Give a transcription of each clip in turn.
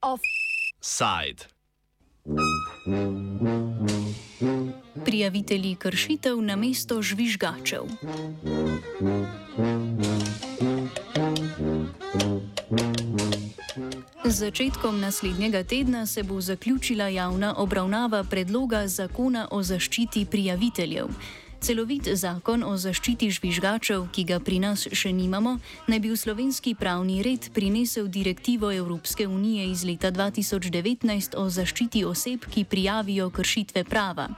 Offside. Prijavitelji kršitev na mesto žvižgačev. Z začetkom naslednjega tedna se bo zaključila javna obravnava predloga zakona o zaščiti prijaviteljev. Celovit zakon o zaščiti žvižgačev, ki ga pri nas še nimamo, naj bi v slovenski pravni red prinesel direktivo Evropske unije iz leta 2019 o zaščiti oseb, ki prijavijo kršitve prava.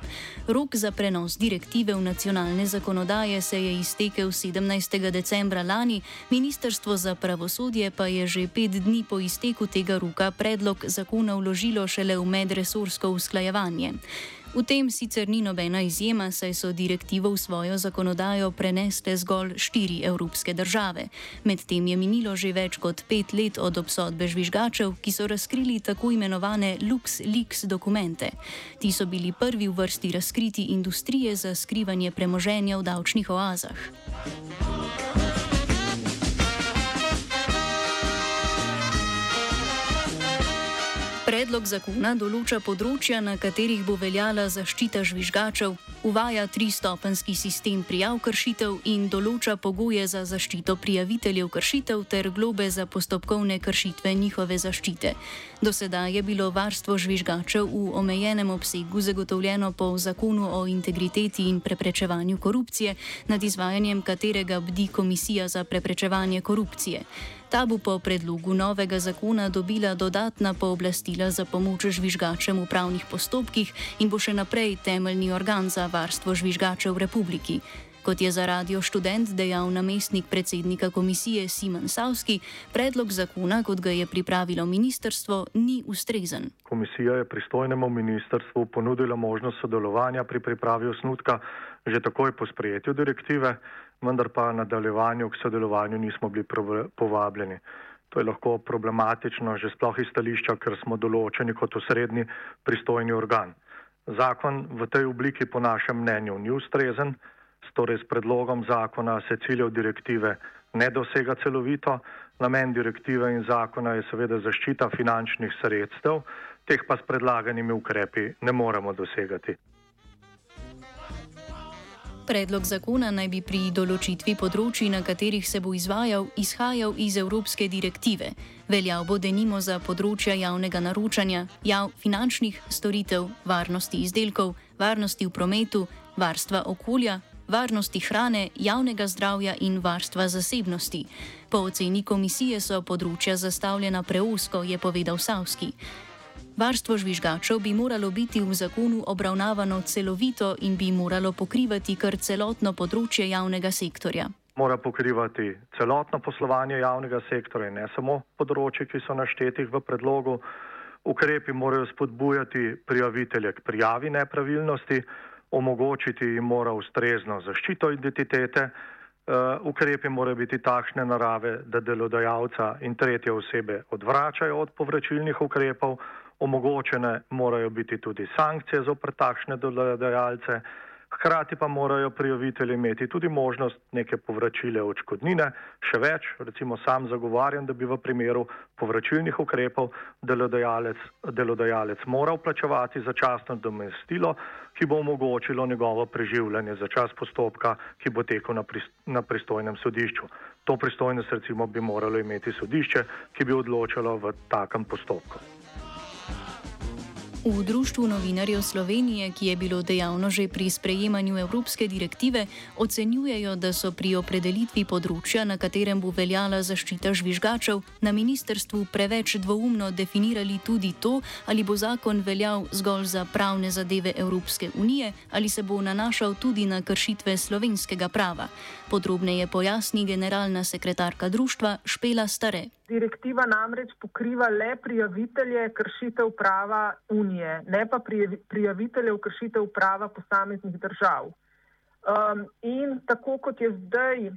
Rok za prenos direktive v nacionalne zakonodaje se je iztekel 17. decembra lani, Ministrstvo za pravosodje pa je že pet dni po izteku tega roka predlog zakona vložilo šele v medresorsko usklajevanje. V tem sicer ni nobena izjema, saj so direktivo v svojo zakonodajo prenesle zgolj štiri evropske države. Medtem je minilo že več kot pet let od obsodbe žvižgačev, ki so razkrili tako imenovane LuxLeaks dokumente. Ti so bili prvi v vrsti razkriti industrije za skrivanje premoženja v davčnih oazah. Predlog zakona določa področja, na katerih bo veljala zaščita žvižgačev, uvaja tristopenski sistem prijav kršitev in določa pogoje za zaščito prijaviteljev kršitev ter globe za postopkovne kršitve njihove zaščite. Do sedaj je bilo varstvo žvižgačev v omejenem obsegu zagotovljeno po zakonu o integriteti in preprečevanju korupcije, nad izvajanjem katerega bdi Komisija za preprečevanje korupcije. Ta bo po predlogu novega zakona dobila dodatna pooblastila za pomoč žvižgačem v pravnih postopkih in bo še naprej temeljni organ za varstvo žvižgačev v republiki. Kot je za radio študent dejal namestnik predsednika komisije Simon Savski, predlog zakona, kot ga je pripravilo ministrstvo, ni ustrezen. Komisija je pristojnemu ministrstvu ponudila možnost sodelovanja pri pripravi osnutka že takoj po sprejetju direktive vendar pa nadaljevanju k sodelovanju nismo bili povabljeni. To je lahko problematično že sploh iz stališča, ker smo določeni kot osrednji pristojni organ. Zakon v tej obliki po našem mnenju ni ustrezen, torej s predlogom zakona se ciljev direktive ne dosega celovito, namen direktive in zakona je seveda zaščita finančnih sredstev, teh pa s predlaganimi ukrepi ne moremo dosegati. Predlog zakona naj bi pri določitvi področji, na katerih se bo izvajal, izhajal iz evropske direktive. Veljal bo denimo za področja javnega naročanja, jav finančnih storitev, varnosti izdelkov, varnosti v prometu, varstva okolja, varnosti hrane, javnega zdravja in varstva zasebnosti. Po oceni komisije so področja zastavljena preusko, je povedal Savski. Varstvo žvižgačev bi moralo biti v zakonu obravnavano celovito in bi moralo pokrivati kar celotno področje javnega sektorja. Mora pokrivati celotno poslovanje javnega sektorja in ne samo področje, ki so naštetih v predlogu. Ukrepi morajo spodbujati prijavitelje k prijavi nepravilnosti, omogočiti jim mora ustrezno zaščito identitete. Uh, ukrepi morajo biti takšne narave, da delodajalca in tretje osebe odvračajo od povračilnih ukrepov, omogočene morajo biti tudi sankcije zopr takšne delodajalce, hkrati pa morajo prijavitelji imeti tudi možnost neke povračile očkodnine. Še več, recimo sam zagovarjam, da bi v primeru povračilnih ukrepov delodajalec, delodajalec moral plačevati začasno domestilo, ki bo omogočilo njegovo preživljanje za čas postopka, ki bo tekel na, pri, na pristojnem sodišču. To pristojnost recimo bi moralo imeti sodišče, ki bi odločalo v takem postopku. V Društvu novinarjev Slovenije, ki je bilo dejavno že pri sprejemanju evropske direktive, ocenjujejo, da so pri opredelitvi področja, na katerem bo veljala zaščita žvižgačev, na ministerstvu preveč dvoumno definirali tudi to, ali bo zakon veljal zgolj za pravne zadeve Evropske unije ali se bo nanašal tudi na kršitve slovenskega prava. Podrobneje pojasni generalna sekretarka društva Špela Stare. Direktiva namreč pokriva le prijavitelje kršitev prava Unije, ne pa prijaviteljev kršitev prava posameznih držav. Um, in tako kot je zdaj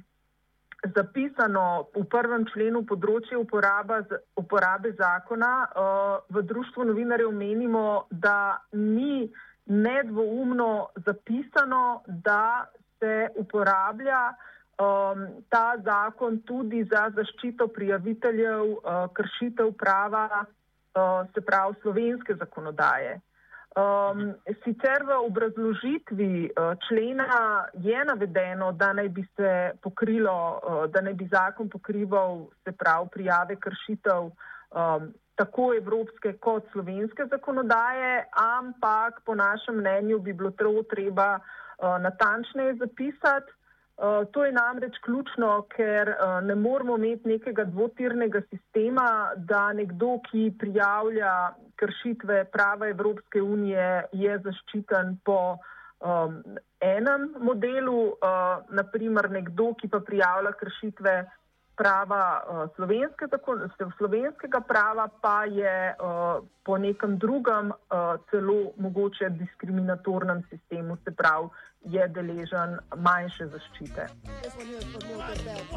zapisano v prvem členu področje uporaba, uporabe zakona, uh, v društvu novinarjev menimo, da ni nedvoumno zapisano, da se uporablja um, ta zakon tudi za zaščito prijaviteljev uh, kršitev prava, uh, se pravi slovenske zakonodaje. Um, sicer v obrazložitvi uh, člena je navedeno, da naj bi se pokrilo, uh, da naj bi zakon pokrival, se pravi, prijave kršitev um, tako evropske kot slovenske zakonodaje, ampak po našem mnenju bi bilo to treba uh, natančneje zapisati. Uh, to je namreč ključno, ker uh, ne moramo imeti nekega dvotirnega sistema, da nekdo, ki prijavlja kršitve prava Evropske unije, je zaščiten po um, enem modelu, uh, naprimer nekdo, ki pa prijavlja kršitve prava uh, slovenske, tako, slovenskega prava, pa je uh, po nekem drugem uh, celo mogoče diskriminatornem sistemu, se pravi, je deležen manjše zaščite.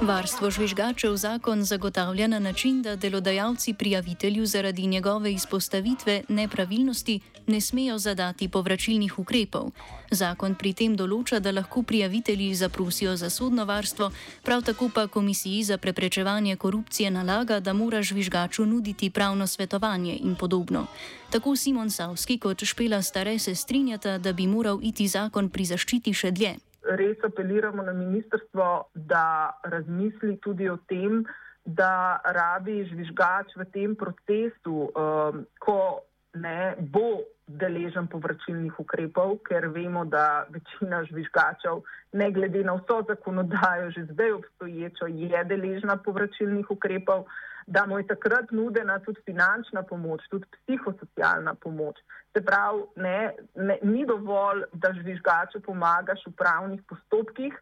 Varstvo žvižgačev zakon zagotavlja na način, da delodajalci prijavitelju zaradi njegove izpostavitve nepravilnosti ne smejo zadati povračilnih ukrepov. Zakon pri tem določa, da lahko prijavitelji zaprosijo za sodno varstvo, prav tako pa Komisiji za preprečevanje korupcije nalaga, da mora žvižgaču nuditi pravno svetovanje in podobno. Tako Simon Savski kot Špela Stare se strinjata, da bi moral iti zakon pri zaščiti še dlje. Res apeliramo na ministrstvo, da razmisli tudi o tem, da rabi žvižgač v tem procesu, um, ko ne bo deležen povračilnih ukrepov, ker vemo, da večina žvižgačev, ne glede na vso zakonodajo, že zdaj obstoječo, je deležna povračilnih ukrepov da mu je takrat nudena tudi finančna pomoč, tudi psihosocialna pomoč. Se pravi, ne, ne, ni dovolj, da žvižgaču pomagaš v pravnih postopkih,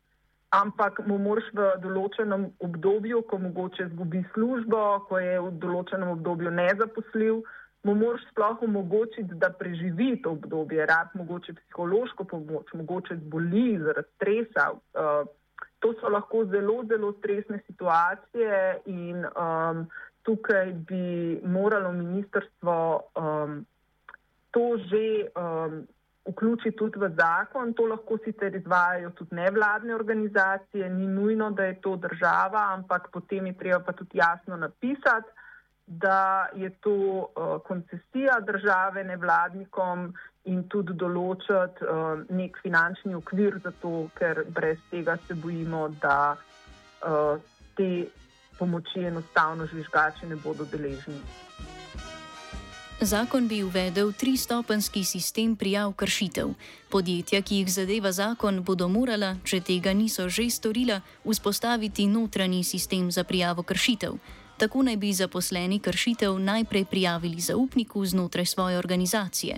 ampak mu moraš v določenem obdobju, ko mogoče zgubi službo, ko je v določenem obdobju nezaposljiv, mu moraš sploh omogočiti, da preživi to obdobje, rad mogoče psihološko pomoč, mogoče zboli zaradi stresa. Uh, to so lahko zelo, zelo stresne situacije in um, tukaj bi moralo ministrstvo um, to že um, vključiti tudi v zakon. To lahko sicer izvajajo tudi nevladne organizacije, ni nujno, da je to država, ampak potem je treba pa tudi jasno napisati, da je to uh, koncesija države nevladnikom in tudi določiti uh, nek finančni okvir za to, ker brez tega se bojimo, da uh, te pomoči enostavno žvižgači ne bodo deležni. Zakon bi uvedel tristopenski sistem prijav kršitev. Podjetja, ki jih zadeva zakon, bodo morala, če tega niso že storila, vzpostaviti notranji sistem za prijavo kršitev. Tako naj bi zaposleni kršitev najprej prijavili zaupniku znotraj svoje organizacije.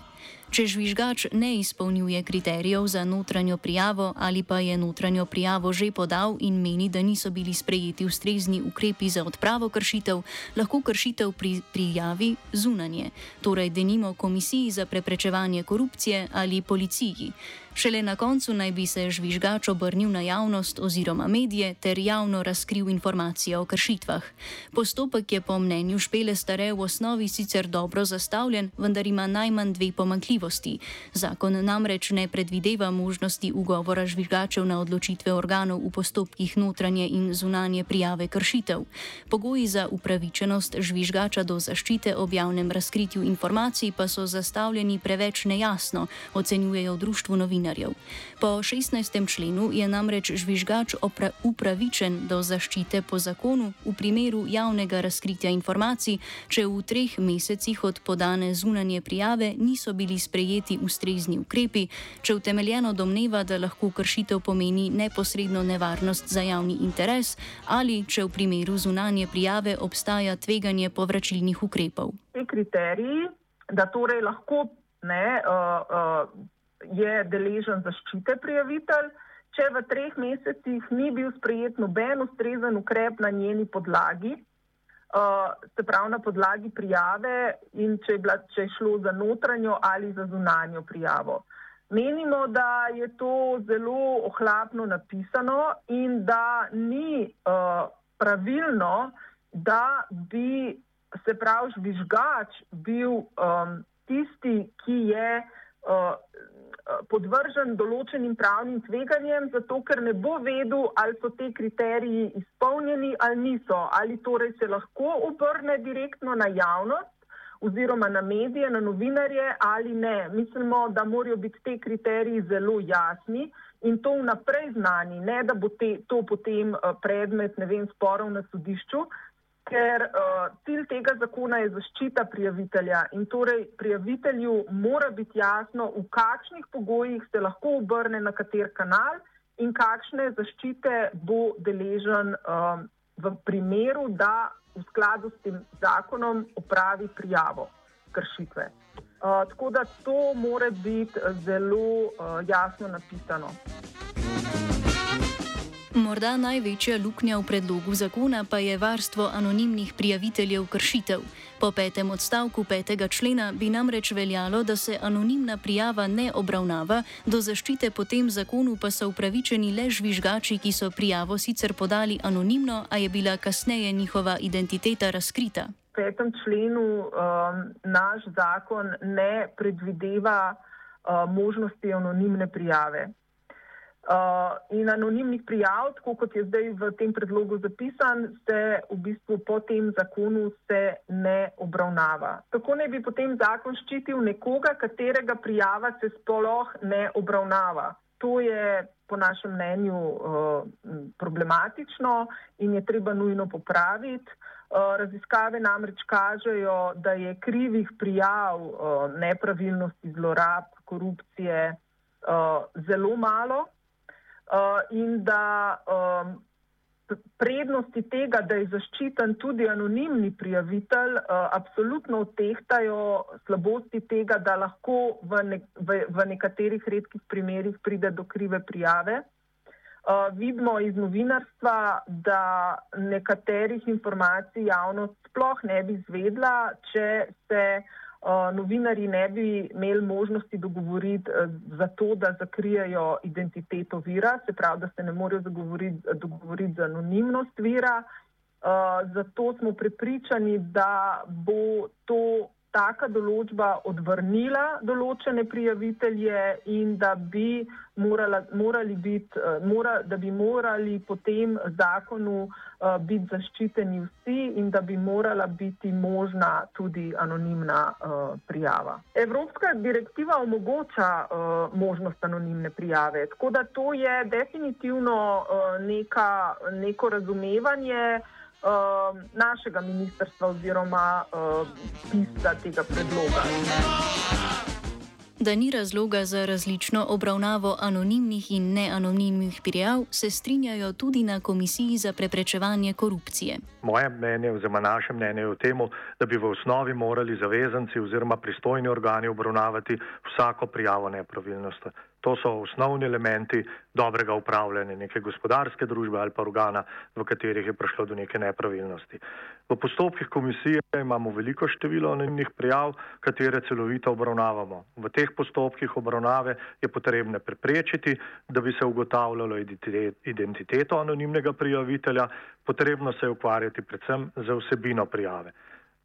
Če žvižgač ne izpolnjuje kriterijev za notranjo prijavo ali pa je notranjo prijavo že podal in meni, da niso bili sprejeti ustrezni ukrepi za odpravo kršitev, lahko kršitev pri, prijavi zunanje, torej denimo Komisiji za preprečevanje korupcije ali policiji. Šele na koncu naj bi se žvižgač obrnil na javnost oziroma medije ter javno razkril informacije o kršitvah. Postopek je po mnenju Špele Stare v osnovi sicer dobro zastavljen, vendar ima najmanj dve pomankljivosti. Zakon namreč ne predvideva možnosti ugovora žvižgačev na odločitve organov v postopkih notranje in zunanje prijave kršitev. Pogoji za upravičenost žvižgača do zaščite ob javnem razkritju informacij pa so zastavljeni preveč nejasno, ocenjujejo v društvu novinarjev. Po 16. členu je namreč žvižgač upravičen do zaščite po zakonu v primeru javnega razkritja informacij, če v treh mesecih od podane zunanje prijave niso bili sprejeti ustrezni ukrepi, če utemeljeno domneva, da lahko kršitev pomeni neposredno nevarnost za javni interes ali če v primeru zunanje prijave obstaja tveganje povračilnih ukrepov. Ti kriteriji, da torej lahko ne. Uh, uh, je deležen zaščite prijavitelj, če v treh mesecih ni bil sprejet noben ustrezen ukrep na njeni podlagi, se pravi na podlagi prijave in če je, bila, če je šlo za notranjo ali za zunanjo prijavo. Menimo, da je to zelo ohlapno napisano in da ni uh, pravilno, da bi se pravi žvižgač bil um, tisti, ki je uh, podvržen določenim pravnim tveganjem, zato ker ne bo vedel, ali so te kriteriji izpolnjeni ali niso, ali torej se lahko obrne direktno na javnost oziroma na medije, na novinarje ali ne. Mislimo, da morajo biti te kriteriji zelo jasni in to vnaprej znani, ne da bo te, to potem predmet, ne vem, sporov na sodišču, ker uh, cilj tega zakona je zaščita prijavitelja in torej prijavitelju mora biti jasno, v kakšnih pogojih se lahko obrne na kater kanal in kakšne zaščite bo deležen uh, v primeru, da v skladu s tem zakonom opravi prijavo kršitve. Uh, tako da to mora biti zelo uh, jasno napisano. Morda največja luknja v predlogu zakona pa je varstvo anonimnih prijaviteljev kršitev. Po petem odstavku petega člena bi namreč veljalo, da se anonimna prijava ne obravnava, do zaščite po tem zakonu pa so upravičeni le žvižgači, ki so prijavo sicer podali anonimno, a je bila kasneje njihova identiteta razkrita. V petem členu um, naš zakon ne predvideva uh, možnosti anonimne prijave. Uh, in anonimnih prijav, tako kot je zdaj v tem predlogu zapisan, se v bistvu po tem zakonu ne obravnava. Tako ne bi potem zakon ščitil nekoga, katerega prijava se sploh ne obravnava. To je po našem mnenju uh, problematično in je treba nujno popraviti. Uh, raziskave namreč kažejo, da je krivih prijav uh, nepravilnosti, zlorab, korupcije uh, zelo malo. Uh, in da um, prednosti tega, da je zaščiten tudi anonimni prijavitelj, uh, absolutno odtehtajo slabosti tega, da lahko v, ne, v, v nekaterih redkih primerjih pride do krive prijave. Uh, vidimo iz novinarstva, da nekaterih informacij javnost sploh ne bi zvedla, če se uh, novinari ne bi imeli možnosti dogovoriti eh, za to, da zakrijajo identiteto vira, se pravi, da se ne morejo dogovoriti za anonimnost vira. Zato smo prepričani, da bo to taka določba odvrnila določene prijavitelje in da bi, morala, morali, biti, eh, mora, da bi morali po tem zakonu uh, biti zaščiteni vsi in da bi morala biti možna tudi anonimna uh, prijava. Evropska direktiva omogoča uh, možnost anonimne prijave, tako da to je definitivno uh, neka, neko razumevanje, uh, našega ministrstva oziroma uh, pisca tega predloga. Da ni razloga za različno obravnavo anonimnih in neanonimnih prijav, se strinjajo tudi na Komisiji za preprečevanje korupcije. Moje mnenje, oziroma naše mnenje je v tem, da bi v osnovi morali zavezanci oziroma pristojni organi obravnavati vsako prijavo nepravilnosti. To so osnovni elementi dobrega upravljanja neke gospodarske družbe ali pa organa, v katerih je prišlo do neke nepravilnosti. V postopkih komisije imamo veliko število anonimnih prijav, katere celovito obravnavamo. V teh postopkih obravnave je potrebne preprečiti, da bi se ugotavljalo identiteto anonimnega prijavitelja, potrebno se je ukvarjati predvsem za vsebino prijave.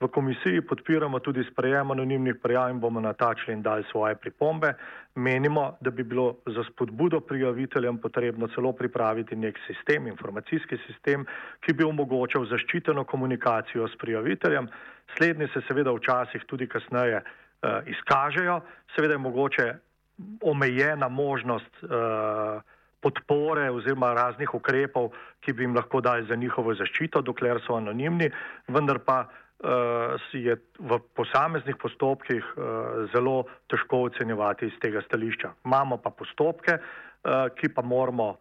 V komisiji podpiramo tudi sprejem anonimnih prijav in bomo na ta člen dali svoje pripombe. Menimo, da bi bilo za spodbudo prijaviteljem potrebno celo pripraviti nek sistem, informacijski sistem, ki bi omogočal zaščiteno komunikacijo s prijaviteljem. Slednji se seveda včasih tudi kasneje uh, izkažejo, seveda je mogoče omejena možnost uh, podpore oziroma raznih ukrepov, ki bi jim lahko dali za njihovo zaščito, dokler so anonimni, vendar pa uh, je v posameznih postopkih uh, zelo težko ocenjevati iz tega stališča. Imamo pa postopke, uh, ki pa moramo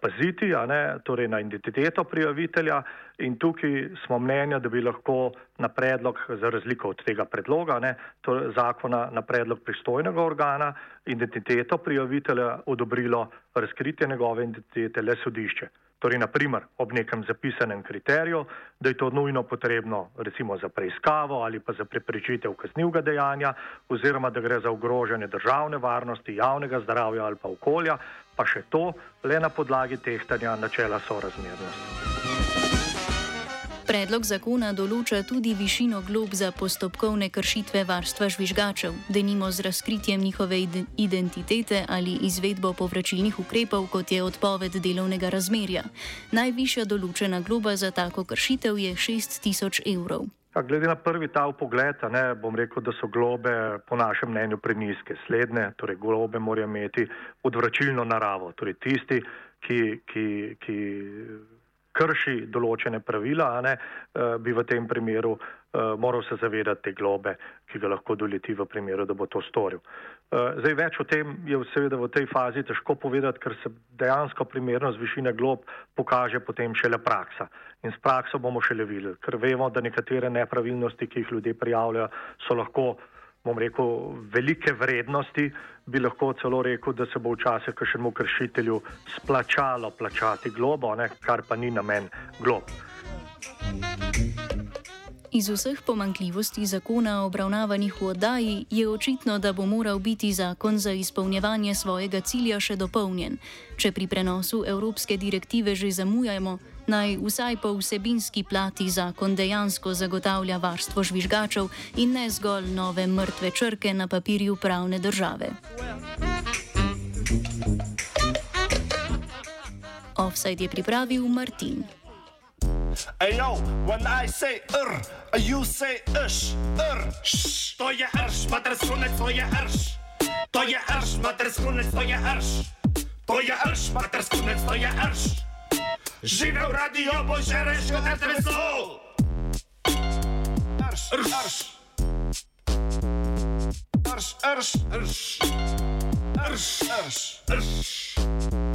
paziti, ne, torej na identiteto prijavitelja in tukaj smo mnenja, da bi lahko na predlog, za razliko od tega predloga, ne, torej zakona na predlog pristojnega organa, identiteto prijavitelja odobrilo razkritje njegove identitete le sodišče. Torej, naprimer, ob nekem zapisanem kriteriju, da je to nujno potrebno recimo za preiskavo ali pa za preprečitev kaznivega dejanja oziroma da gre za ogrožanje državne varnosti, javnega zdravja ali pa okolja, pa še to le na podlagi tehtanja načela sorazmernosti. Predlog zakona določa tudi višino glob za postopkovne kršitve varstva žvižgačev, denimo z razkritjem njihove identitete ali izvedbo povračilnih ukrepov, kot je odpoved delovnega razmerja. Najvišja določena globa za tako kršitev je 6000 evrov. A glede na prvi ta pogled, ne, bom rekel, da so globe po našem mnenju preniske. Slednje, torej globe morajo imeti odvračilno naravo, torej tisti, ki, ki, ki krši določene pravila, ne, eh, bi v tem primeru eh, moral se zavedati te globe, ki ga lahko doleti v primeru, da bo to storil. Eh, zdaj več o tem je seveda v tej fazi težko povedati, ker se dejansko primernost višine glob pokaže potem šele praksa. In s prakso bomo šele videli, ker vemo, da nekatere nepravilnosti, ki jih ljudje prijavljajo, so lahko bom rekel, velike vrednosti, bi lahko celo rekel, da se bo včasih kakšnemu kršitelju splačalo plačati globo, ne, kar pa ni namen glob. Iz vseh pomankljivosti zakona obravnavanih v oddaji je očitno, da bo moral biti zakon za izpolnjevanje svojega cilja še dopolnjen. Če pri prenosu evropske direktive že zamujamo, naj vsaj po vsebinski plati zakon dejansko zagotavlja varstvo žvižgačev in ne zgolj nove mrtve črke na papirju pravne države. Offside je pripravil Martin. Hey yo, when I say r, you say š, r, š. To je rš, mater skunec, to je rš. To je rš, mater skunec, to je rš. To je rš, mater skunec, to je rš. Živel radio, boj že reš, kot je treslo. Rš, rš, rš. Rš, rš, rš. Rš, rš, rš.